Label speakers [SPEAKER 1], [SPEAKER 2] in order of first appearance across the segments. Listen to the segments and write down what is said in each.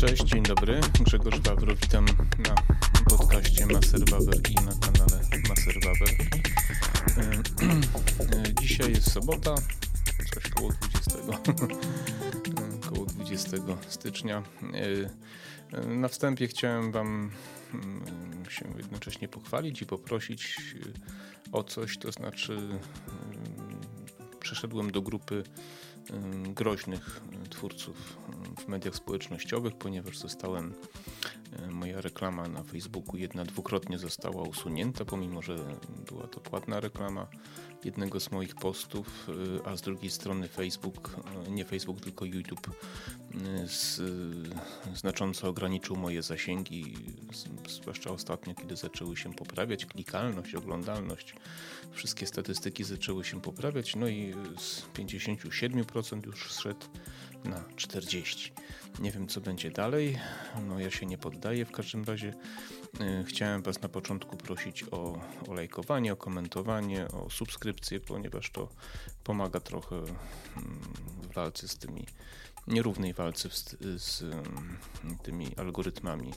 [SPEAKER 1] Cześć, dzień dobry. Grzegorz Wawro, witam na podcaście Maser Wawer i na kanale Maser Wawer. E, dzisiaj jest sobota, coś koło 20, koło 20 stycznia. E, na wstępie chciałem Wam mm, się jednocześnie pochwalić i poprosić o coś, to znaczy przeszedłem do grupy groźnych twórców w mediach społecznościowych, ponieważ zostałem, moja reklama na Facebooku jedna dwukrotnie została usunięta, pomimo że była to płatna reklama jednego z moich postów, a z drugiej strony Facebook, nie Facebook, tylko YouTube z, znacząco ograniczył moje zasięgi, zwłaszcza ostatnio, kiedy zaczęły się poprawiać klikalność, oglądalność, wszystkie statystyki zaczęły się poprawiać, no i z 57% już zszedł na 40%. Nie wiem, co będzie dalej, no ja się nie poddaję, w każdym razie e, chciałem Was na początku prosić o, o lajkowanie, o komentowanie, o subskrypcję, ponieważ to pomaga trochę mm, w walce z tymi nierównej walce z, z tymi algorytmami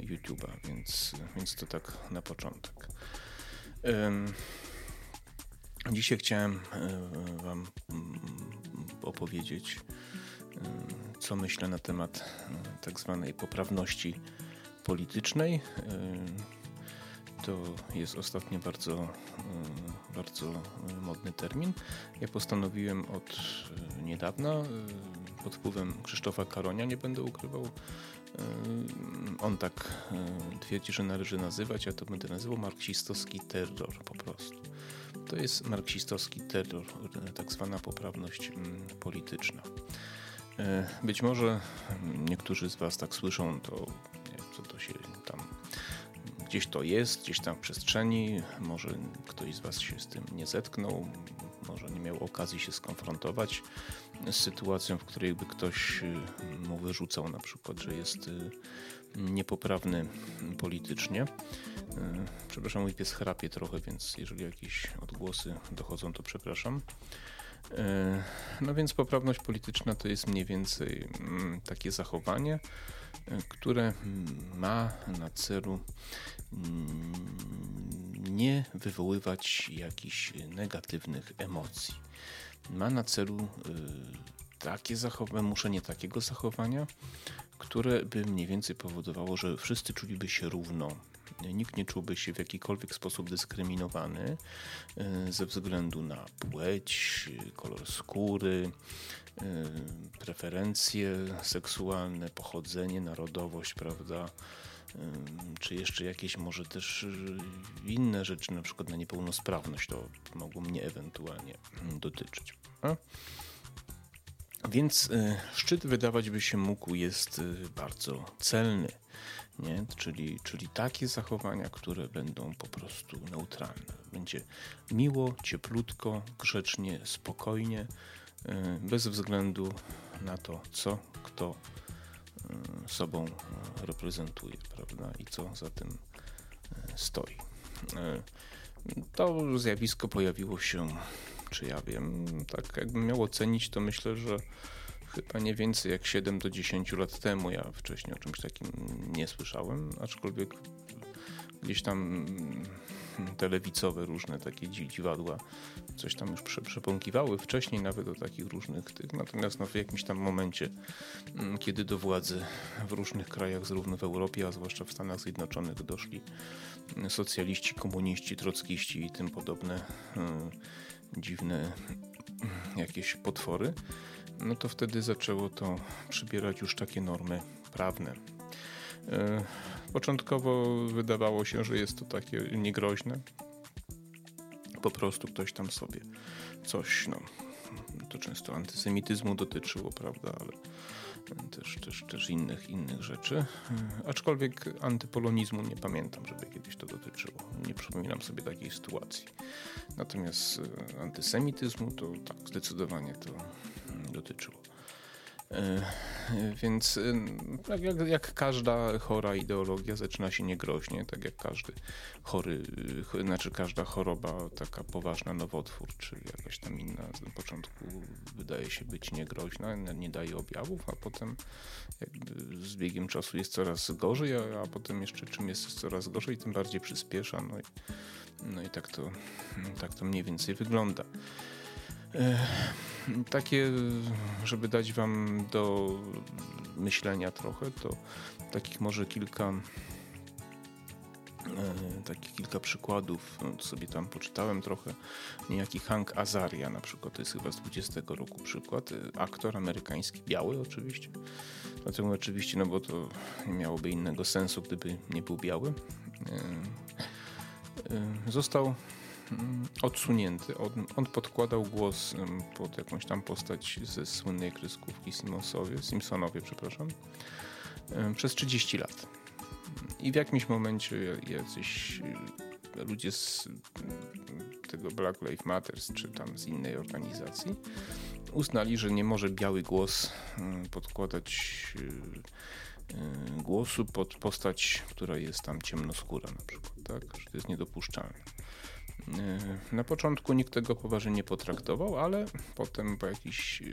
[SPEAKER 1] YouTube'a, więc, więc to tak na początek. Dzisiaj chciałem e, Wam mm, opowiedzieć, co myślę na temat e, tak zwanej poprawności politycznej. To jest ostatnio bardzo, bardzo modny termin. Ja postanowiłem od niedawna pod wpływem Krzysztofa Karonia, nie będę ukrywał. On tak twierdzi, że należy nazywać, a to będę nazywał marksistowski terror po prostu. To jest marksistowski terror, tak zwana poprawność polityczna. Być może niektórzy z Was tak słyszą, to co to się tam gdzieś to jest, gdzieś tam w przestrzeni, może ktoś z Was się z tym nie zetknął, może nie miał okazji się skonfrontować z sytuacją, w której by ktoś y, mu wyrzucał na przykład, że jest y, niepoprawny politycznie. Y, przepraszam, mój pies chrapie trochę, więc jeżeli jakieś odgłosy dochodzą, to przepraszam. No więc poprawność polityczna to jest mniej więcej mm, takie zachowanie, które ma na celu mm, nie wywoływać jakichś negatywnych emocji. Ma na celu y, takie zachowanie, muszenie takiego zachowania, które by mniej więcej powodowało, że wszyscy czuliby się równo. Nikt nie czułby się w jakikolwiek sposób dyskryminowany y, ze względu na płeć, kolor skóry, y, preferencje seksualne, pochodzenie, narodowość, prawda? Czy jeszcze jakieś może też y, inne rzeczy, na przykład na niepełnosprawność, to mogło mnie ewentualnie mm, dotyczyć. A? Więc y, szczyt wydawać by się mógł jest y, bardzo celny, nie? Czyli, czyli takie zachowania, które będą po prostu neutralne. Będzie miło, cieplutko, grzecznie, spokojnie, bez względu na to, co kto sobą e, reprezentuje, prawda, i co za tym e, stoi. To zjawisko pojawiło się, czy ja wiem, tak jakbym miał ocenić, to myślę, że chyba nie więcej jak 7 do 10 lat temu. Ja wcześniej o czymś takim nie słyszałem, aczkolwiek gdzieś tam telewicowe różne takie dziwadła coś tam już przepąkiwały wcześniej nawet o takich różnych tych, natomiast no, w jakimś tam momencie, mm, kiedy do władzy w różnych krajach, zarówno w Europie, a zwłaszcza w Stanach Zjednoczonych doszli mm, socjaliści, komuniści, trockiści i tym podobne hmm, dziwne jakieś potwory, no to wtedy zaczęło to przybierać już takie normy prawne. Początkowo wydawało się, że jest to takie niegroźne. Po prostu ktoś tam sobie coś, no, to często antysemityzmu dotyczyło, prawda, ale też, też, też innych, innych rzeczy. Aczkolwiek antypolonizmu nie pamiętam, żeby kiedyś to dotyczyło. Nie przypominam sobie takiej sytuacji. Natomiast e, antysemityzmu to tak, zdecydowanie to mm, dotyczyło. E, więc tak jak, jak, każda chora ideologia zaczyna się niegroźnie, tak jak każdy chory, znaczy każda choroba taka poważna nowotwór, czy jakaś tam inna na początku wydaje się być niegroźna, nie daje objawów, a potem z biegiem czasu jest coraz gorzej, a, a potem jeszcze czym jest coraz gorzej, tym bardziej przyspiesza. No i, no i tak, to, tak to mniej więcej wygląda. Takie, żeby dać Wam do myślenia trochę, to takich może kilka takich kilka przykładów, no, sobie tam poczytałem trochę. Niejaki Hank Azaria na przykład, to jest chyba z 20 roku przykład. Aktor amerykański, biały oczywiście. Dlatego oczywiście, no bo to nie miałoby innego sensu, gdyby nie był biały. Został odsunięty. On, on, podkładał głos pod jakąś tam postać ze słynnej kreskówki Simpsonowie, Simpsonowie przepraszam, przez 30 lat. I w jakimś momencie jacyś e, ludzie z tego Black Lives Matter, czy tam z innej organizacji, uznali, że nie może biały głos podkładać e, e, głosu pod postać, która jest tam ciemnoskóra na przykład, tak? Że to jest niedopuszczalne. E, na początku nikt tego poważnie nie potraktował, ale potem po jakiś, e,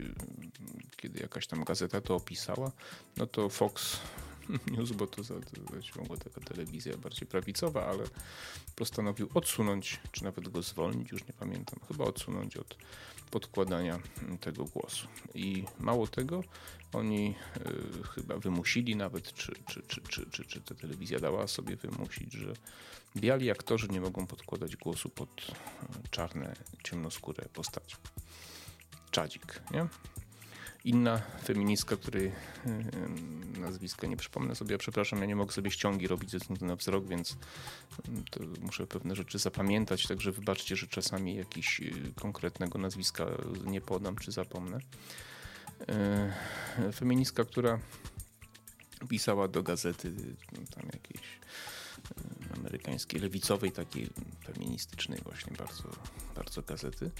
[SPEAKER 1] kiedy jakaś tam gazeta to opisała, no to Fox News, bo to, to taka telewizja bardziej prawicowa, ale postanowił odsunąć, czy nawet go zwolnić, już nie pamiętam, chyba odsunąć od podkładania tego głosu. I mało tego, oni y, chyba wymusili nawet, czy, czy, czy, czy, czy, czy ta telewizja dała sobie wymusić, że biali aktorzy nie mogą podkładać głosu pod czarne, ciemnoskóre postacie. Czadzik, nie? Inna feministka, której nazwiska nie przypomnę sobie, przepraszam, ja nie mogę sobie ściągi robić ze względu na wzrok, więc muszę pewne rzeczy zapamiętać, także wybaczcie, że czasami jakiś y, konkretnego nazwiska nie podam czy zapomnę. E, feministka, która pisała do gazety tam jakiejś amerykańskiej, lewicowej, takiej feministycznej właśnie bardzo, bardzo gazety,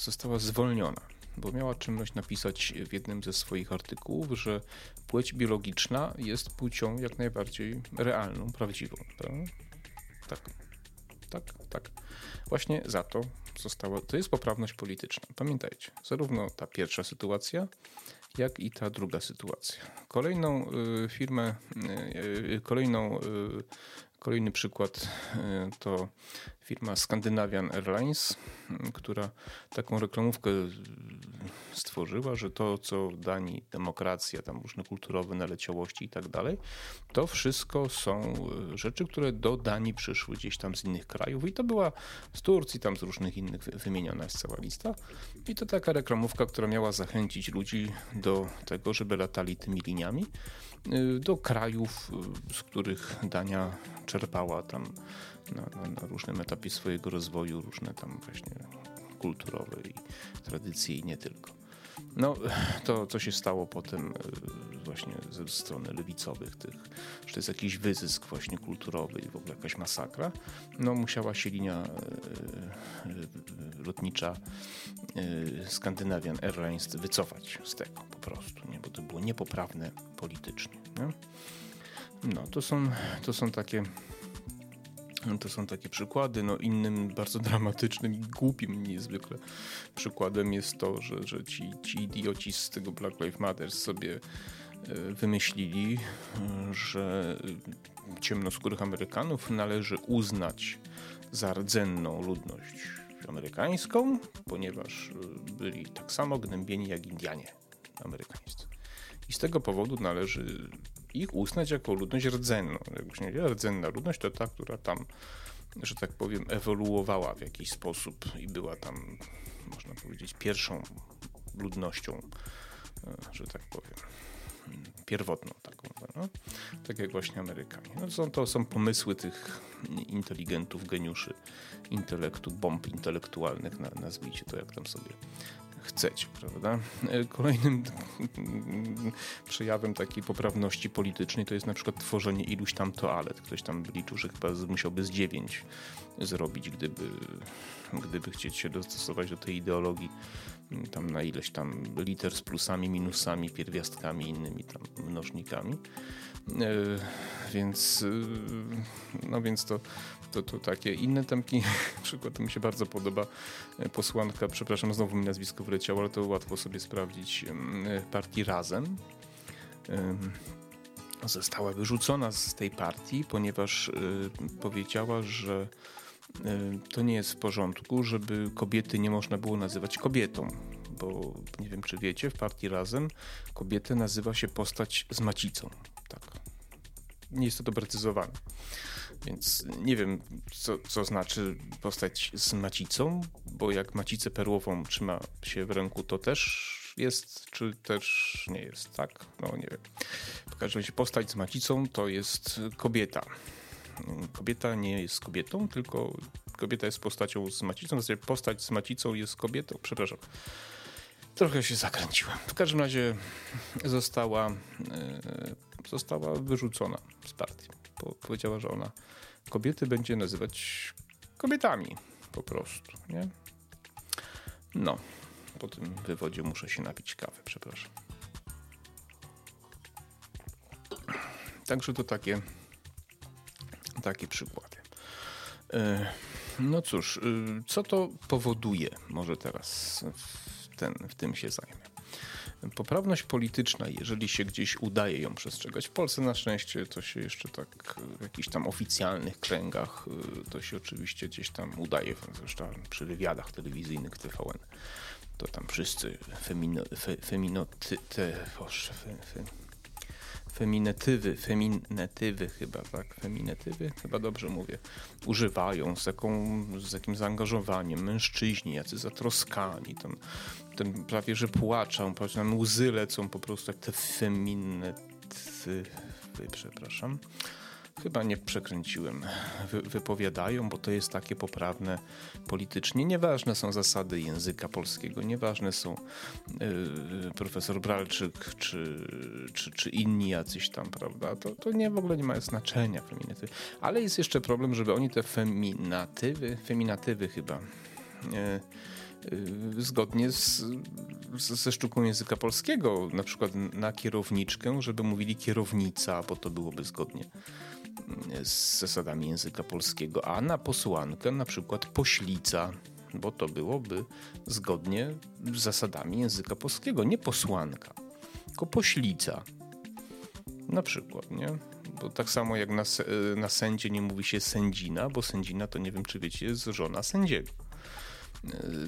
[SPEAKER 1] została zwolniona bo miała czynność napisać w jednym ze swoich artykułów, że płeć biologiczna jest płcią jak najbardziej realną, prawdziwą. Tak, tak, tak. Właśnie za to została, to jest poprawność polityczna. Pamiętajcie, zarówno ta pierwsza sytuacja, jak i ta druga sytuacja. Kolejną y, firmę, y, y, kolejną, kolejny przykład to firma Scandinavian Airlines, która taką reklamówkę stworzyła, że to, co w Danii demokracja, tam różne kulturowe naleciałości i tak dalej, to wszystko są e, rzeczy, które do Danii przyszły gdzieś tam z innych krajów i to była z Turcji, tam z różnych innych wymieniona jest cała lista. I to taka reklamówka, która miała zachęcić ludzi do tego, żeby latali tymi liniami e, do krajów, e, z których Dania czerpała tam na, na, na różnym etapie swojego rozwoju, różne tam właśnie kulturowe i tradycje i nie tylko. No, to co się stało potem e, właśnie ze strony lewicowych tych, że to jest jakiś wyzysk właśnie kulturowy i w ogóle jakaś masakra, no musiała się linia e, e, lotnicza Scandinavian Airlines wycofać z tego po prostu, nie? bo to było niepoprawne politycznie. Nie? No, to są, to są takie no to są takie przykłady. No innym bardzo dramatycznym i głupim niezwykle przykładem jest to, że, że ci, ci idioci z tego Black Lives Matter sobie e, wymyślili, e, że ciemnoskórych Amerykanów należy uznać za rdzenną ludność amerykańską, ponieważ e, byli tak samo gnębieni jak Indianie amerykańscy. I z tego powodu należy ich uznać jako ludność rdzenną. Jakbyśmy nie rdzenna ludność to ta, która tam, że tak powiem, ewoluowała w jakiś sposób i była tam, można powiedzieć, pierwszą ludnością, e, że tak powiem, pierwotną taką, no? tak jak właśnie Amerykanie. No są, to są pomysły tych inteligentów, geniuszy intelektu, bomb intelektualnych, nazwijcie to jak tam sobie chcecie, prawda? E, kolejnym przejawem takiej poprawności politycznej to jest na przykład tworzenie iluś tam toalet. Ktoś tam liczył, że chyba musiałby z dziewięć zrobić, gdyby, gdyby chcieć się dostosować do tej ideologii tam na ileś tam liter z plusami, minusami, pierwiastkami, innymi tam mnożnikami. Więc, no więc to, to, to takie inne tamki, przykład mi się bardzo podoba. Posłanka, przepraszam, znowu mi nazwisko wleciało, ale to łatwo sobie sprawdzić, partii Razem została wyrzucona z tej partii, ponieważ y, powiedziała, że to nie jest w porządku, żeby kobiety nie można było nazywać kobietą. Bo nie wiem, czy wiecie, w partii Razem kobietę nazywa się postać z macicą. Tak. Nie jest to doprecyzowane. Więc nie wiem, co, co znaczy postać z macicą, bo jak macicę perłową trzyma się w ręku, to też jest, czy też nie jest, tak? No nie wiem. W każdym razie postać z macicą to jest kobieta. Kobieta nie jest kobietą, tylko kobieta jest postacią z macicą, znaczy postać z macicą jest kobietą, przepraszam. Trochę się zakręciłem. W każdym razie została, e, została wyrzucona z partii. powiedziała, że ona kobiety będzie nazywać kobietami po prostu, nie? No, po tym wywodzie muszę się napić kawy, przepraszam. Także to takie, takie przykłady. E, no cóż, e, co to powoduje? Może teraz w, ten, w tym się zajmę. Poprawność polityczna, jeżeli się gdzieś udaje ją przestrzegać, w Polsce na szczęście to się jeszcze tak w jakichś tam oficjalnych kręgach, e, to się oczywiście gdzieś tam udaje, zresztą przy wywiadach telewizyjnych TVN to tam wszyscy femino, fe, feminoty, te, boże, fe, fe, feminetywy, feminetywy chyba, tak, feminetywy, chyba dobrze mówię, używają z, jaką, z jakim zaangażowaniem. Mężczyźni, jacy zatroskani, tam, ten prawie, że płaczą, tam łzy lecą po prostu jak te feminetywy, przepraszam chyba nie przekręciłem, wy, wypowiadają, bo to jest takie poprawne politycznie. Nieważne są zasady języka polskiego, nieważne są yy, profesor Bralczyk czy, czy, czy, inni jacyś tam, prawda? To, to nie w ogóle nie ma znaczenia feminatywy. Ale jest jeszcze problem, żeby oni te feminatywy, feminatywy chyba. Yy, zgodnie z, z, ze sztuką języka polskiego, na przykład na kierowniczkę, żeby mówili kierownica, bo to byłoby zgodnie z zasadami języka polskiego, a na posłankę na przykład poślica, bo to byłoby zgodnie z zasadami języka polskiego, nie posłanka, tylko poślica. Na przykład, nie? Bo tak samo jak na, na sędzie nie mówi się sędzina, bo sędzina to nie wiem, czy wiecie, jest żona sędziego.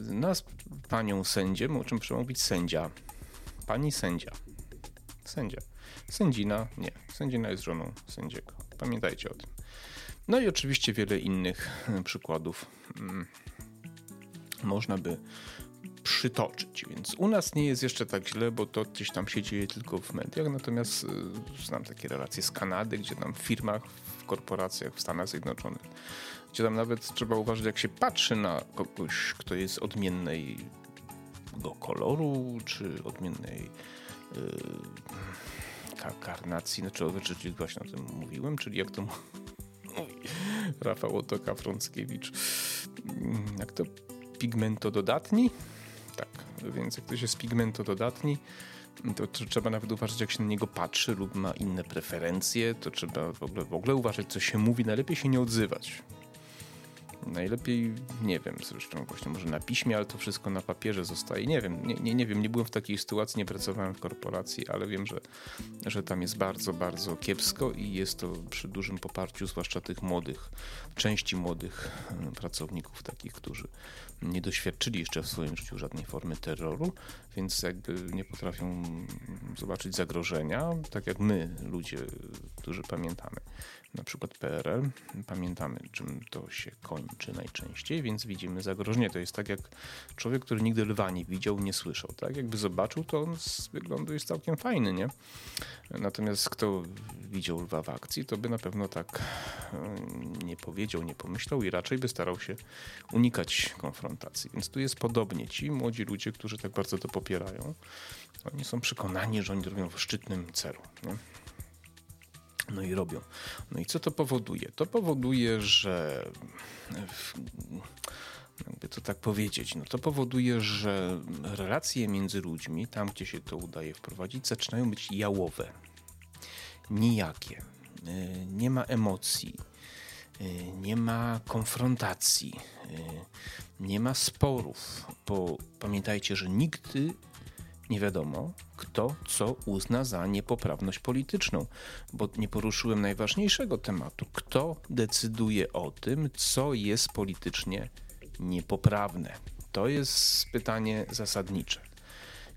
[SPEAKER 1] Nas panią sędzię, o czym trzeba mówić sędzia. Pani sędzia. Sędzia. Sędzina, nie. Sędzina jest żoną sędziego. Pamiętajcie o tym. No i oczywiście wiele innych e, przykładów mm, można by przytoczyć. Więc u nas nie jest jeszcze tak źle, bo to gdzieś tam się dzieje tylko w mediach. Natomiast e, znam takie relacje z Kanady, gdzie tam w firmach, w korporacjach w Stanach Zjednoczonych, gdzie tam nawet trzeba uważać, jak się patrzy na kogoś, kto jest odmiennego koloru, czy odmiennej. Karnacji, znaczy o właśnie o tym mówiłem, czyli jak to mówi Rafał Otoka Frąckiewicz, mm, jak to pigmentododatni? Tak, więc jak ktoś jest pigmentododatni, to, to, trzeba nawet uważać, jak się na niego patrzy lub ma inne preferencje, to trzeba w ogóle, w ogóle uważać, co się mówi, najlepiej się nie odzywać. Najlepiej, nie wiem, zresztą właśnie może na piśmie, ale to wszystko na papierze zostaje. Nie wiem, nie, nie, nie wiem, nie byłem w takiej sytuacji, nie pracowałem w korporacji, ale wiem, że, że tam jest bardzo, bardzo kiepsko i jest to przy dużym poparciu, zwłaszcza tych młodych, części młodych e, pracowników, takich, którzy nie doświadczyli jeszcze w swoim życiu żadnej formy terroru, więc jakby nie potrafią zobaczyć zagrożenia, tak jak my, ludzie, którzy pamiętamy na przykład PRL, pamiętamy czym to się kończy najczęściej, więc widzimy zagrożenie. To jest tak jak człowiek, który nigdy lwa nie widział, nie słyszał. Tak? Jakby zobaczył, to on z wyglądu jest całkiem fajny, nie? Natomiast kto widział lwa w akcji, to by na pewno tak e, nie powiedział, nie pomyślał i raczej by starał się unikać konfrontacji. Więc tu jest podobnie. Ci młodzi ludzie, którzy tak bardzo to popierają, oni są przekonani, że oni robią w szczytnym celu. Nie? No i robią. No i co to powoduje? To powoduje, że jakby to tak powiedzieć, no to powoduje, że relacje między ludźmi, tam gdzie się to udaje wprowadzić, zaczynają być jałowe, nijakie. Y, nie ma emocji, y, nie ma konfrontacji, y, nie ma sporów, bo pamiętajcie, że nigdy nie wiadomo, kto co uzna za niepoprawność polityczną, bo nie poruszyłem najważniejszego tematu. Kto decyduje o tym, co jest politycznie niepoprawne? To jest pytanie zasadnicze.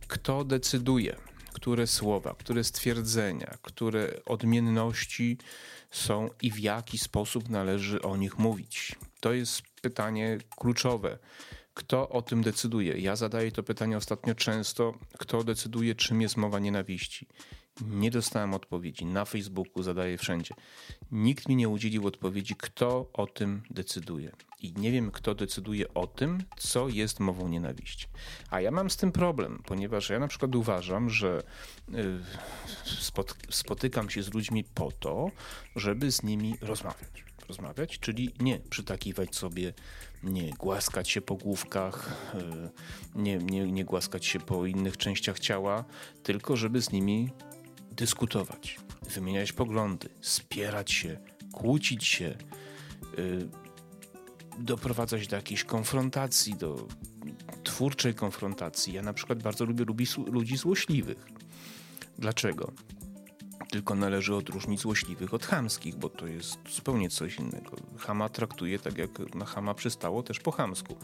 [SPEAKER 1] Kto decyduje, które słowa, które stwierdzenia, które odmienności są i w jaki sposób należy o nich mówić? To jest pytanie kluczowe kto o tym decyduje? Ja zadaję to pytanie ostatnio często. Kto decyduje, czym jest mowa nienawiści? Nie dostałem odpowiedzi. Na Facebooku zadaję wszędzie. Nikt mi nie udzielił odpowiedzi, kto o tym decyduje. I nie wiem, kto decyduje o tym, co jest mową nienawiści. A ja mam z tym problem, ponieważ ja na przykład uważam, że y, spotykam się z ludźmi po to, żeby z nimi rozmawiać. Rozmawiać, czyli nie przytakiwać sobie nie głaskać się po główkach, e, nie, nie, nie głaskać się po innych częściach ciała, tylko żeby z nimi dyskutować, wymieniać poglądy, spierać się, kłócić się, e, doprowadzać do jakiejś konfrontacji, do twórczej konfrontacji. Ja na przykład bardzo lubię ludzi złośliwych. Dlaczego? Tylko należy odróżnić złośliwych od chamskich, bo to jest zupełnie coś innego. Hama traktuje tak, jak na Hama przystało, też po chamsku.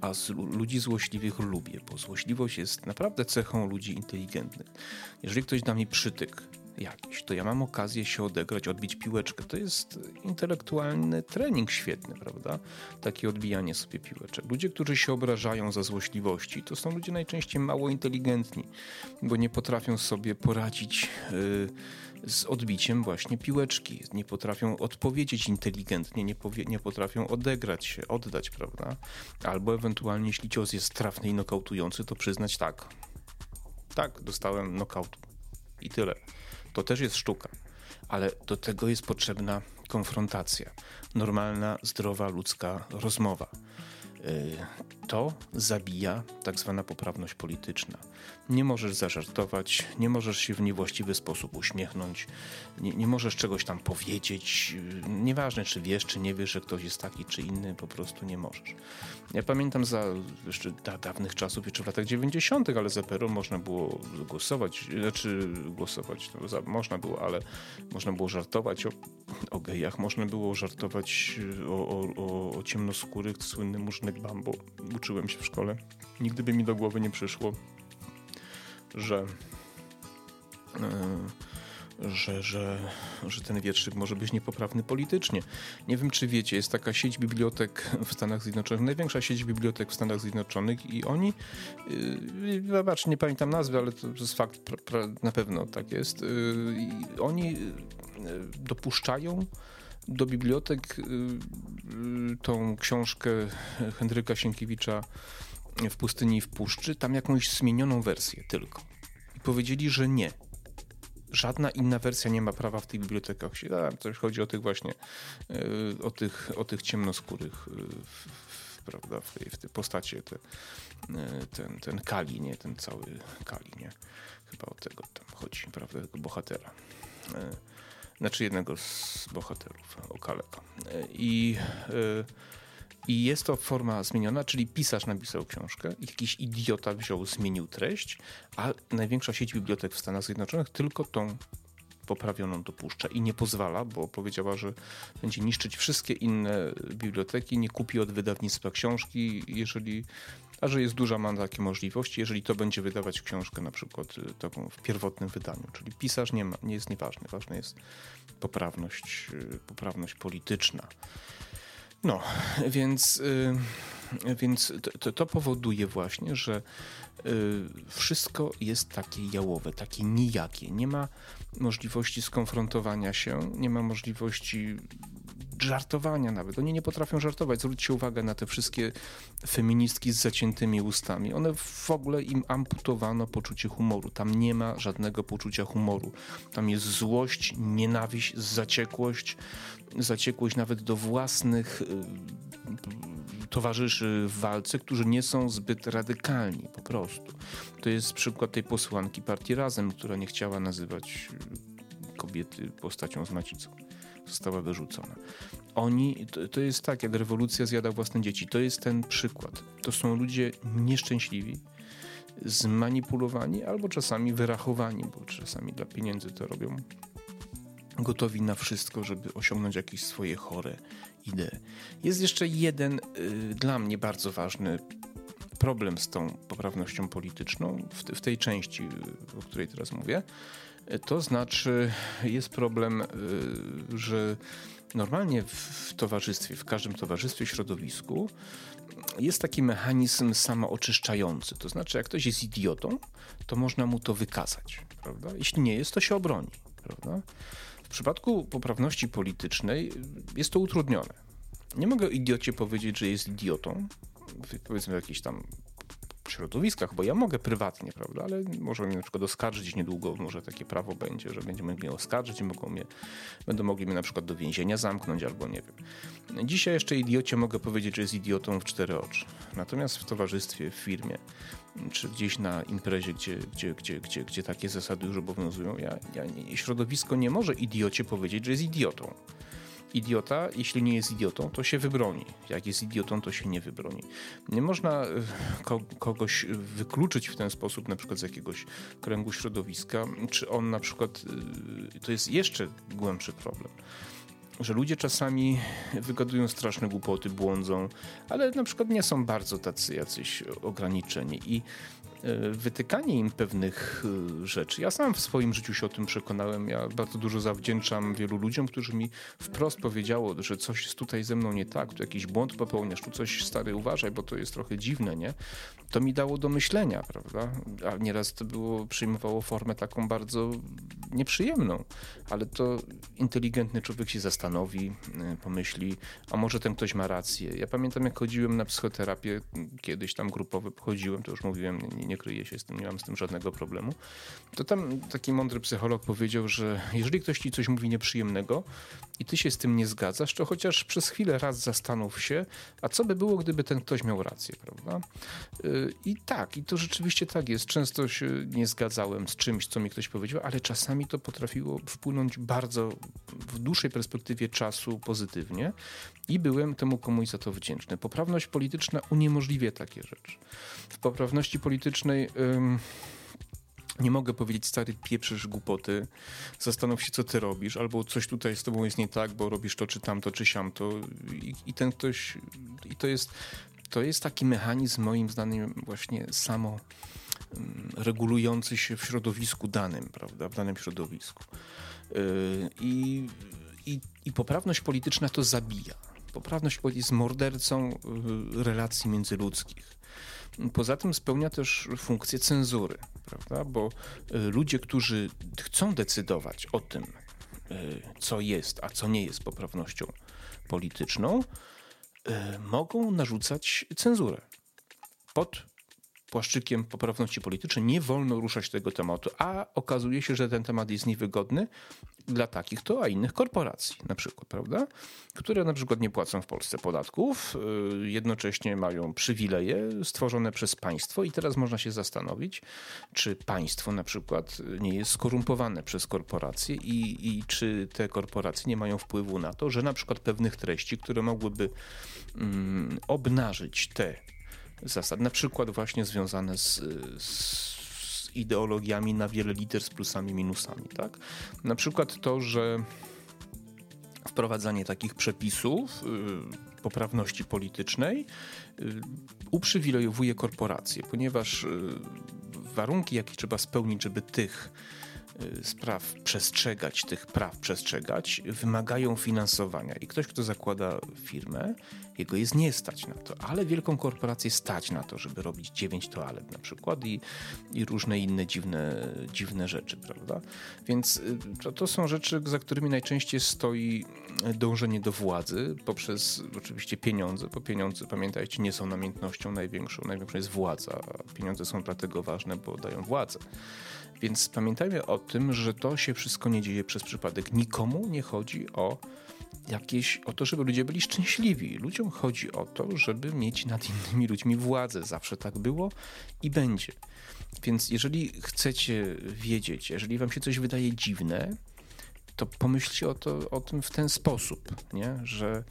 [SPEAKER 1] A z ludzi złośliwych lubię, bo złośliwość jest naprawdę cechą ludzi inteligentnych. Jeżeli ktoś da mi przytyk jakiś, to ja mam okazję się odegrać, odbić piłeczkę. To jest intelektualny trening świetny, prawda? Takie odbijanie sobie piłeczek. Ludzie, którzy się obrażają za złośliwości, to są ludzie najczęściej mało inteligentni, bo nie potrafią sobie poradzić. Yy, z odbiciem właśnie piłeczki. Nie potrafią odpowiedzieć inteligentnie, nie, nie potrafią odegrać się, oddać, prawda? Albo ewentualnie, jeśli cios jest trafny i nokautujący, to przyznać tak. Tak, dostałem nokaut i tyle. To też jest sztuka, ale do tego jest potrzebna konfrontacja, normalna, zdrowa, ludzka rozmowa. Y, to zabija tak zwana poprawność polityczna. Nie możesz zażartować, nie możesz się w niewłaściwy sposób uśmiechnąć, nie, nie, możesz czegoś tam powiedzieć. Y, nieważne, czy wiesz, czy nie wiesz, że ktoś jest taki, czy inny, po prostu nie możesz. Ja pamiętam za jeszcze da, dawnych czasów, jeszcze w latach 90., ale za Peru można było głosować, znaczy głosować, no, za, można było, ale można było żartować o, o gejach, można było żartować o, o, o ciemnoskórych, słynnym murznek bambo. Uczyłem się w szkole. Nigdy by mi do głowy nie przyszło, że. Yy, że, że, że ten wierszyk może być niepoprawny politycznie. Nie wiem, czy wiecie, jest taka sieć bibliotek w Stanach Zjednoczonych, największa sieć bibliotek w Stanach Zjednoczonych i oni, yy, wybacz, nie pamiętam nazwy, ale to jest fakt, pra, pra, na pewno tak jest, yy, oni dopuszczają do bibliotek tą książkę Henryka Sienkiewicza w pustyni i w puszczy, tam jakąś zmienioną wersję tylko. I powiedzieli, że nie żadna inna wersja nie ma prawa w tych bibliotekach się. Coś chodzi o tych właśnie, e, o tych, o tych ciemnoskórych, e, prawda, w tej, w tej postacie, te, e, ten, ten Kali, nie, ten cały Kali, nie. Chyba o tego tam chodzi, prawda, tego bohatera. Znaczy jednego z bohaterów, o Kaleka. I i jest to forma zmieniona, czyli pisarz napisał książkę, jakiś idiota wziął, zmienił treść, a największa sieć bibliotek w Stanach Zjednoczonych tylko tą poprawioną dopuszcza i nie pozwala, bo powiedziała, że będzie niszczyć wszystkie inne biblioteki, nie kupi od wydawnictwa książki, jeżeli, a że jest duża ma takie możliwości, jeżeli to będzie wydawać książkę na przykład y, taką w pierwotnym wydaniu, czyli pisarz nie, ma, nie jest nieważny, ważna jest poprawność, y, poprawność polityczna. No, więc, y, więc to, to, powoduje właśnie, że y, wszystko jest takie jałowe, takie nijakie. Nie ma możliwości skonfrontowania się, nie ma możliwości żartowania nawet. Oni nie potrafią żartować. Zwróćcie uwagę na te wszystkie feministki z zaciętymi ustami. One w ogóle im amputowano poczucie humoru. Tam nie ma żadnego poczucia humoru. Tam jest złość, nienawiść, zaciekłość, zaciekłość nawet do własnych towarzyszy w walce, którzy nie są zbyt radykalni po prostu. To jest przykład tej posłanki partii Razem, która nie chciała nazywać kobiety postacią z macicą. Została wyrzucona. Oni, to, to jest tak, jak rewolucja zjada własne dzieci. To jest ten przykład. To są ludzie nieszczęśliwi, zmanipulowani albo czasami wyrachowani, bo czasami dla pieniędzy to robią. Gotowi na wszystko, żeby osiągnąć jakieś swoje chore idee. Jest jeszcze jeden y, dla mnie bardzo ważny problem z tą poprawnością polityczną w, w tej części, y, o której teraz mówię. To znaczy, jest problem, y, że normalnie w towarzystwie, w każdym towarzystwie, środowisku jest taki mechanizm samooczyszczający. To znaczy, jak ktoś jest idiotą, to można mu to wykazać, prawda? Jeśli nie jest, to się obroni, prawda? W przypadku poprawności politycznej jest to utrudnione. Nie mogę idiocie powiedzieć, że jest idiotą, powiedzmy w jakiejś tam środowiskach, bo ja mogę prywatnie, prawda, ale może mnie na przykład oskarżyć niedługo, może takie prawo będzie, że będziemy mnie oskarżyć i mogą mnie, będą mogli mnie na przykład do więzienia zamknąć albo nie wiem. Dzisiaj jeszcze idiocie mogę powiedzieć, że jest idiotą w cztery oczy. Natomiast w towarzystwie, w firmie, czy gdzieś na imprezie, gdzie, gdzie, gdzie, gdzie, gdzie takie zasady już obowiązują, ja, ja, środowisko nie może idiocie powiedzieć, że jest idiotą idiota, jeśli nie jest idiotą, to się wybroni. Jak jest idiotą, to się nie wybroni. Nie można e, ko kogoś wykluczyć w ten sposób, na przykład z jakiegoś kręgu środowiska, czy on na przykład, e, to jest jeszcze głębszy problem że ludzie czasami wygadują straszne głupoty, błądzą, ale na przykład nie są bardzo tacy jacyś ograniczeni i wytykanie im pewnych e, rzeczy. Ja sam w swoim życiu się o tym przekonałem. Ja bardzo dużo zawdzięczam wielu ludziom, którzy mi wprost powiedziało, że coś jest tutaj ze mną nie tak, tu jakiś błąd popełniasz, tu coś stary uważaj, bo to jest trochę dziwne, nie? To mi dało do myślenia, prawda? A nieraz to było, przyjmowało formę taką bardzo nieprzyjemną, ale to inteligentny człowiek się zastanowi, e, pomyśli, a może ten ktoś ma rację. Ja pamiętam, jak chodziłem na psychoterapię, kiedyś tam grupowy chodziłem, to już mówiłem, nie, nie nie kryję się z tym, nie mam z tym żadnego problemu. To tam taki mądry psycholog powiedział, że jeżeli ktoś ci coś mówi nieprzyjemnego i ty się z tym nie zgadzasz, to chociaż przez chwilę raz zastanów się, a co by było, gdyby ten ktoś miał rację, prawda? Y, I tak, i to rzeczywiście tak jest. Często się nie zgadzałem z czymś, co mi ktoś powiedział, ale czasami to potrafiło wpłynąć bardzo w dłuższej perspektywie czasu pozytywnie i byłem temu komuś za to wdzięczny. Poprawność polityczna uniemożliwia takie rzeczy. W poprawności politycznej. Nie mogę powiedzieć, stary, pieprzysz głupoty, zastanów się, co ty robisz, albo coś tutaj z tobą jest nie tak, bo robisz to, czy tamto, czy siamto. I, i ten ktoś, i to jest, to jest taki mechanizm, moim zdaniem, właśnie samo regulujący się w środowisku danym, prawda, w danym środowisku. Yy, I, i, i poprawność polityczna to zabija poprawność jest mordercą y, relacji międzyludzkich. Poza tym spełnia też funkcję cenzury, prawda? bo y, ludzie, którzy chcą decydować o tym, y, co jest, a co nie jest poprawnością polityczną, mogą narzucać cenzurę pod płaszczykiem poprawności politycznej nie wolno ruszać tego tematu, a okazuje się, że ten temat jest niewygodny dla takich to, a innych korporacji na przykład, prawda? Które na przykład nie płacą w Polsce podatków, y, jednocześnie mają przywileje stworzone przez państwo i teraz można się zastanowić, czy państwo na przykład nie jest skorumpowane przez korporacje i, i czy te korporacje nie mają wpływu na to, że na przykład pewnych treści, które mogłyby mm, obnażyć te zasad, na przykład właśnie związane z, z ideologiami na wiele liter z plusami i minusami. Tak? Na przykład to, że wprowadzanie takich przepisów y, poprawności politycznej y, uprzywilejowuje korporacje, ponieważ y, warunki, jakie trzeba spełnić, żeby tych spraw przestrzegać, tych praw przestrzegać, wymagają finansowania. I ktoś, kto zakłada firmę, jego jest nie stać na to, ale wielką korporację stać na to, żeby robić dziewięć toalet na przykład i, i różne inne dziwne, dziwne rzeczy, prawda? Więc y, to, to są rzeczy, za którymi najczęściej stoi dążenie do władzy poprzez oczywiście pieniądze, bo pieniądze, pamiętajcie, nie są namiętnością największą. Największą jest władza, a pieniądze są dlatego ważne, bo dają władzę. Więc pamiętajmy o tym, że to się wszystko nie dzieje przez przypadek. Nikomu nie chodzi o jakieś, o to, żeby ludzie byli szczęśliwi. Ludziom chodzi o to, żeby mieć nad innymi ludźmi władzę. Zawsze tak było i będzie. Więc jeżeli chcecie wiedzieć, jeżeli wam się coś wydaje dziwne, to pomyślcie o, to, o tym w ten sposób, nie? że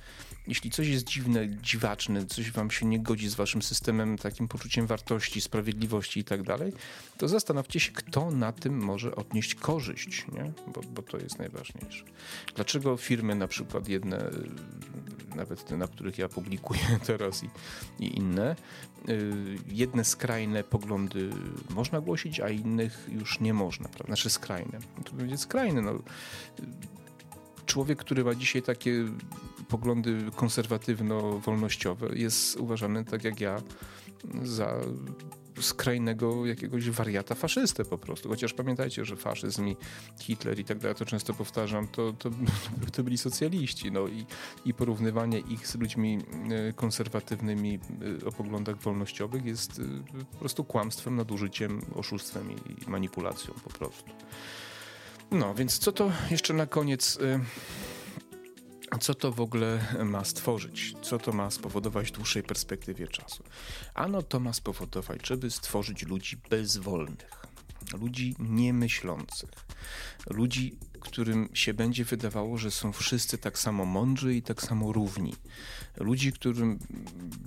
[SPEAKER 1] jeśli coś jest dziwne, dziwaczne, coś wam się nie godzi z waszym systemem, takim poczuciem wartości, sprawiedliwości i tak dalej, to zastanówcie się, kto na tym może odnieść korzyść, nie? Bo, bo to jest najważniejsze. Dlaczego firmy na przykład jedne, nawet te, na których ja publikuję teraz i, i inne, y, jedne skrajne poglądy można głosić, a innych już nie można, prawda? Znaczy skrajne. To będzie skrajne, no człowiek, który ma dzisiaj takie poglądy konserwatywno-wolnościowe, jest uważany, tak jak ja, za skrajnego jakiegoś wariata faszystę po prostu. Chociaż pamiętajcie, że faszyzm i Hitler i tak dalej, to często powtarzam, to, to, to byli socjaliści. No i, i porównywanie ich z ludźmi e, konserwatywnymi e, o poglądach wolnościowych jest e, po prostu kłamstwem, nadużyciem, oszustwem i manipulacją po prostu. No, więc co to jeszcze na koniec co to w ogóle ma stworzyć? Co to ma spowodować w dłuższej perspektywie czasu? Ano to ma spowodować, żeby stworzyć ludzi bezwolnych, ludzi niemyślących, ludzi, którym się będzie wydawało, że są wszyscy tak samo mądrzy i tak samo równi. Ludzi, którym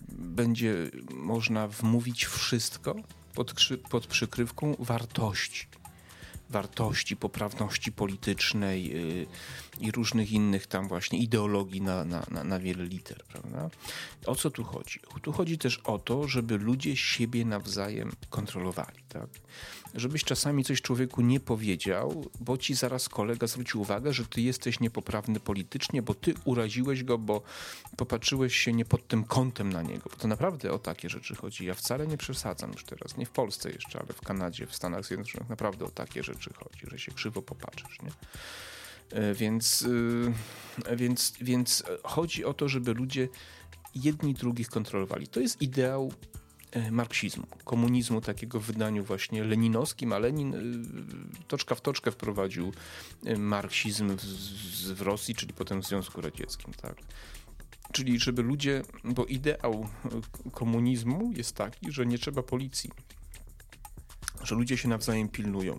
[SPEAKER 1] będzie można wmówić wszystko pod, pod przykrywką wartości wartości, poprawności politycznej yy, i różnych innych tam właśnie ideologii na, na, na, na wiele liter, prawda? O co tu chodzi? Tu chodzi też o to, żeby ludzie siebie nawzajem kontrolowali, tak? Żebyś czasami coś człowieku nie powiedział, bo ci zaraz kolega zwrócił uwagę, że ty jesteś niepoprawny politycznie, bo ty uraziłeś go, bo popatrzyłeś się nie pod tym kątem na niego. Bo to naprawdę o takie rzeczy chodzi. Ja wcale nie przesadzam już teraz. Nie w Polsce jeszcze, ale w Kanadzie, w Stanach Zjednoczonych naprawdę o takie rzeczy chodzi, że się krzywo popatrzysz, nie? E, więc, e, więc, więc chodzi o to, żeby ludzie jedni drugich kontrolowali. To jest ideał e, marksizmu, komunizmu takiego w wydaniu właśnie leninowskim, a Lenin toczka w toczkę wprowadził marksizm w, w Rosji, czyli potem w Związku Radzieckim. Tak? Czyli żeby ludzie, bo ideał komunizmu jest taki, że nie trzeba policji, że ludzie się nawzajem pilnują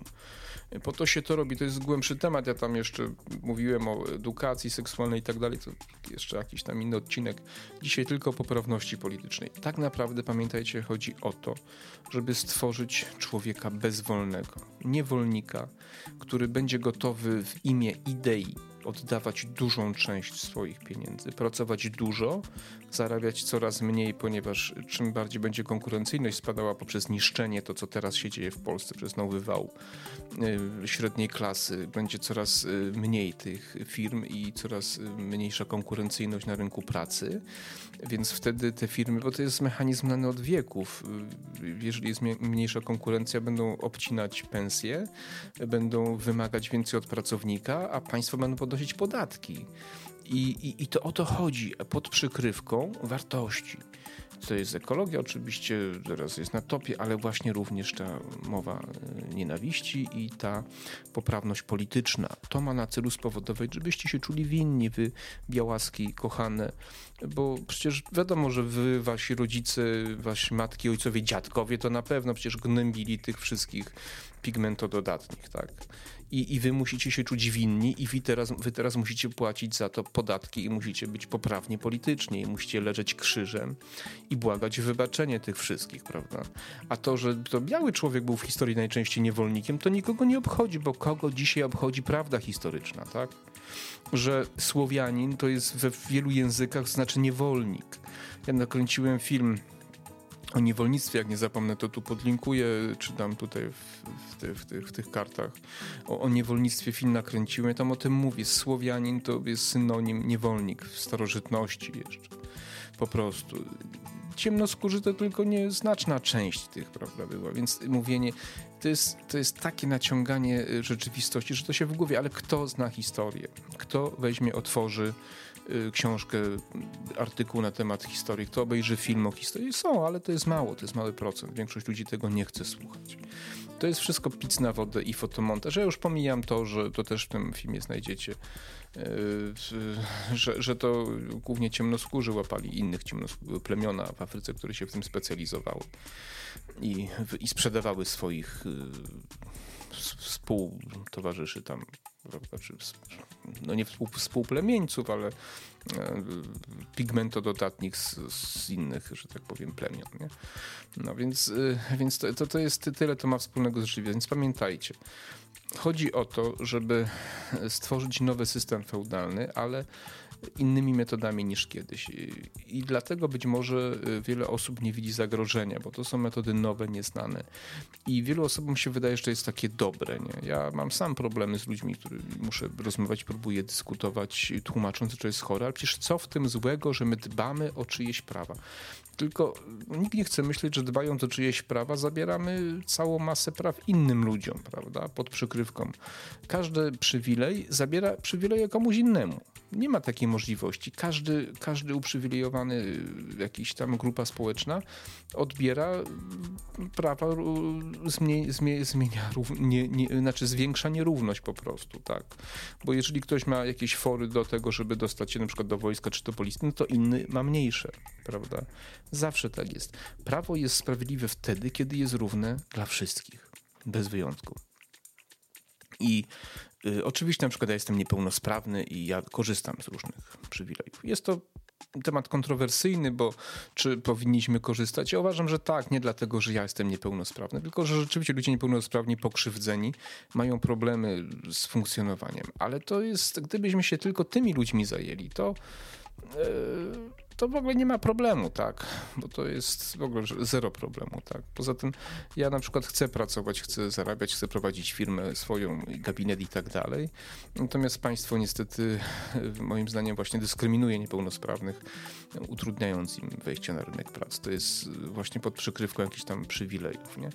[SPEAKER 1] po to się to robi, to jest głębszy temat. Ja tam jeszcze mówiłem o edukacji seksualnej i tak dalej, to jeszcze jakiś tam inny odcinek. Dzisiaj tylko o poprawności politycznej. Tak naprawdę, pamiętajcie, chodzi o to, żeby stworzyć człowieka bezwolnego, niewolnika, który będzie gotowy w imię idei oddawać dużą część swoich pieniędzy, pracować dużo, zarabiać coraz mniej, ponieważ czym bardziej będzie konkurencyjność spadała poprzez niszczenie, to co teraz się dzieje w Polsce, przez nowy wał y, średniej klasy, będzie coraz y, mniej tych firm i coraz y, mniejsza konkurencyjność na rynku pracy, więc wtedy te firmy, bo to jest mechanizm znany od wieków, jeżeli jest mniejsza konkurencja, będą obcinać pensje, będą wymagać więcej od pracownika, a państwo będą podnosić podatki. I, i, I to o to chodzi, pod przykrywką wartości. To jest ekologia, oczywiście teraz jest na topie, ale właśnie również ta mowa e, nienawiści i ta poprawność polityczna. To ma na celu spowodować, żebyście się czuli winni, wy białaski kochane, bo przecież wiadomo, że wy, wasi rodzice, wasi matki, ojcowie, dziadkowie to na pewno przecież gnębili tych wszystkich pigmentododatnych, tak? i, i wy musicie się czuć winni i wy teraz, wy teraz musicie płacić za to podatki i musicie być poprawnie politycznie i musicie leżeć krzyżem i błagać wybaczenie tych wszystkich, prawda? A to, że to biały człowiek był w historii najczęściej niewolnikiem, to nikogo nie obchodzi, bo kogo dzisiaj obchodzi prawda historyczna, tak? Że Słowianin to jest we wielu językach znaczy niewolnik. Ja nakręciłem film o niewolnictwie, jak nie zapomnę, to tu podlinkuję, czy dam tutaj w, w, ty, w, tych, w tych kartach. O, o, niewolnictwie film nakręciłem, ja tam o tym mówię. Słowianin to jest synonim niewolnik w starożytności jeszcze. Po prostu. Ciemnoskórzy to tylko nieznaczna część tych, prawda, była, więc mówienie, to jest, to jest takie naciąganie rzeczywistości, że to się w głowie, ale kto zna historię? Kto weźmie, otworzy książkę, artykuł na temat historii, kto obejrzy film o historii. Są, ale to jest mało, to jest mały procent. Większość ludzi tego nie chce słuchać. To jest wszystko pic na wodę i fotomontaż. Ja już pomijam to, że to też w tym filmie znajdziecie, że, że to głównie ciemnoskórzy łapali innych ciemnoskórych plemiona w Afryce, które się w tym specjalizowały i, i sprzedawały swoich współtowarzyszy tam, znaczy, no nie współ, współplemieńców, ale e, pigmentododatnik z, z innych, że tak powiem, plemion. Nie? No więc, e, więc to, to jest tyle, to ma wspólnego z rzeczywistością. Więc pamiętajcie, chodzi o to, żeby stworzyć nowy system feudalny, ale innymi metodami niż kiedyś. I dlatego być może y, wiele osób nie widzi zagrożenia, bo to są metody nowe, nieznane. I wielu osobom się wydaje, że to jest takie dobre. Nie? Ja mam sam problemy z ludźmi, którymi muszę rozmawiać, próbuję dyskutować, tłumacząc, że to jest chore, ale przecież co w tym złego, że my dbamy o czyjeś prawa? Tylko nikt nie chce myśleć, że dbając o czyjeś prawa, zabieramy całą masę praw innym ludziom, prawda? Pod przykrywką. Każdy przywilej zabiera przywileje komuś innemu. Nie ma takiej możliwości. Każdy, każdy uprzywilejowany jakiś tam grupa społeczna odbiera prawa, zmienia, zmienia nie, nie, znaczy zwiększa nierówność po prostu, tak. Bo jeżeli ktoś ma jakieś fory do tego, żeby dostać się na przykład do wojska czy do policji, no to inny ma mniejsze, prawda? Zawsze tak jest. Prawo jest sprawiedliwe wtedy, kiedy jest równe dla wszystkich, bez wyjątku. I y, oczywiście na przykład ja jestem niepełnosprawny i ja korzystam z różnych przywilejów. Jest to temat kontrowersyjny, bo czy powinniśmy korzystać? Ja uważam, że tak, nie dlatego, że ja jestem niepełnosprawny, tylko że rzeczywiście ludzie niepełnosprawni, pokrzywdzeni mają problemy z funkcjonowaniem. Ale to jest, gdybyśmy się tylko tymi ludźmi zajęli, to. Yy, to w ogóle nie ma problemu, tak, bo to jest w ogóle zero problemu, tak. Poza tym ja na przykład chcę pracować, chcę zarabiać, chcę prowadzić firmę swoją, gabinet i tak dalej. Natomiast państwo niestety moim zdaniem właśnie dyskryminuje niepełnosprawnych, utrudniając im wejście na rynek pracy. To jest właśnie pod przykrywką jakichś tam przywilejów, nie?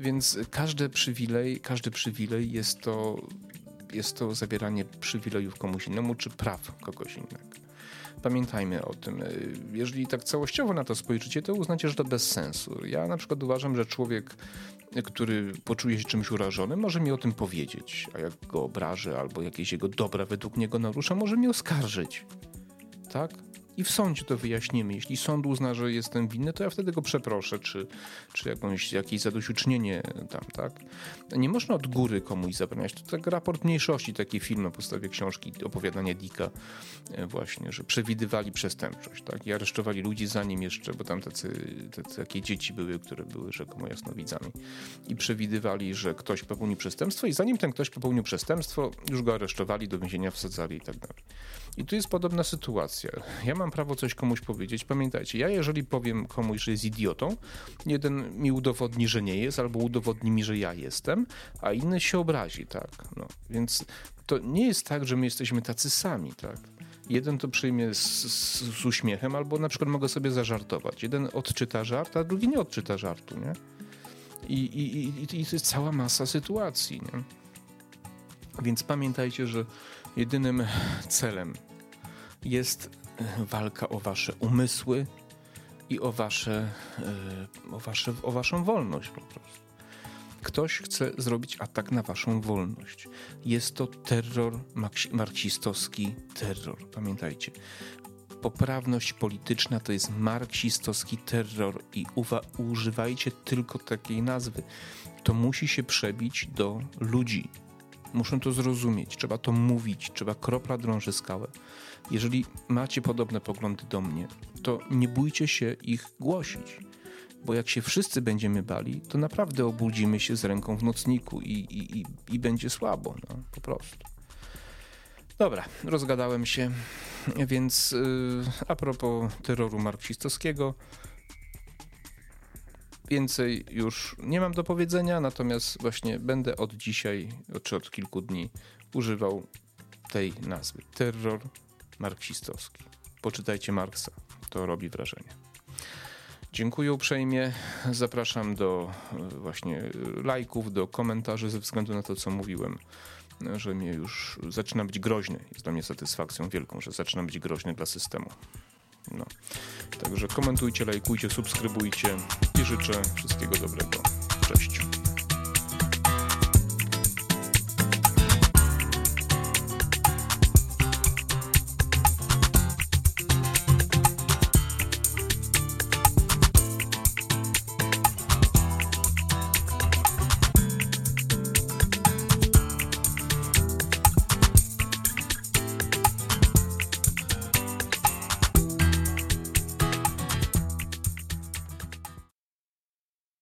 [SPEAKER 1] Więc każdy przywilej, każdy przywilej jest to jest to zabieranie przywilejów komuś innemu, czy praw kogoś innego. Pamiętajmy o tym. Jeżeli tak całościowo na to spojrzycie, to uznacie, że to bez sensu. Ja na przykład uważam, że człowiek, który poczuje się czymś urażony, może mi o tym powiedzieć, a jak go obrażę albo jakieś jego dobra według niego narusza, może mi oskarżyć. Tak? I w sądzie to wyjaśnimy. Jeśli sąd uzna, że jestem winny, to ja wtedy go przeproszę, czy, czy jakąś, jakieś zadośćuczynienie tam, tak? Nie można od góry komuś zabraniać. To tak raport mniejszości, taki film na podstawie książki, opowiadania Dicka e, właśnie, że przewidywali przestępczość, tak? I aresztowali ludzi zanim jeszcze, bo tam tacy, tacy takie dzieci były, które były rzekomo jasnowidzami i przewidywali, że ktoś popełni przestępstwo i zanim ten ktoś popełnił przestępstwo, już go aresztowali, do więzienia wsadzali i tak dalej. I tu jest podobna sytuacja. Ja mam prawo coś komuś powiedzieć. Pamiętajcie, ja jeżeli powiem komuś, że jest idiotą, jeden mi udowodni, że nie jest, albo udowodni mi, że ja jestem, a inny się obrazi, tak. No, więc to nie jest tak, że my jesteśmy tacy sami, tak. Jeden to przyjmie z, z, z uśmiechem, albo na przykład mogę sobie zażartować. Jeden odczyta żart, a drugi nie odczyta żartu, nie? I, i, i, i to jest cała masa sytuacji, nie? Więc pamiętajcie, że jedynym celem jest walka o wasze umysły i o, wasze, e, o, wasze, o waszą wolność po prostu. Ktoś chce zrobić atak na waszą wolność. Jest to terror marksistowski terror. Pamiętajcie. Poprawność polityczna to jest marksistowski terror i używajcie tylko takiej nazwy. To musi się przebić do ludzi. Muszą to zrozumieć, trzeba to mówić, trzeba kropla drąży skałę. Jeżeli macie podobne poglądy do mnie, to nie bójcie się ich głosić. Bo jak się wszyscy będziemy bali, to naprawdę obudzimy się z ręką w nocniku i, i, i, i będzie słabo, no, po prostu. Dobra, rozgadałem się, więc yy, a propos terroru marksistowskiego, więcej już nie mam do powiedzenia, natomiast właśnie będę od dzisiaj, czy od kilku dni używał tej nazwy. Terror marksistowski. Poczytajcie Marksa, to robi wrażenie. Dziękuję uprzejmie. Zapraszam do e, właśnie lajków, do komentarzy ze względu na to, co mówiłem. że mnie już zaczyna być groźny. Jest dla mnie satysfakcją wielką, że zaczyna być groźny dla systemu. No. Także komentujcie, lajkujcie, subskrybujcie i życzę wszystkiego dobrego. Cześć.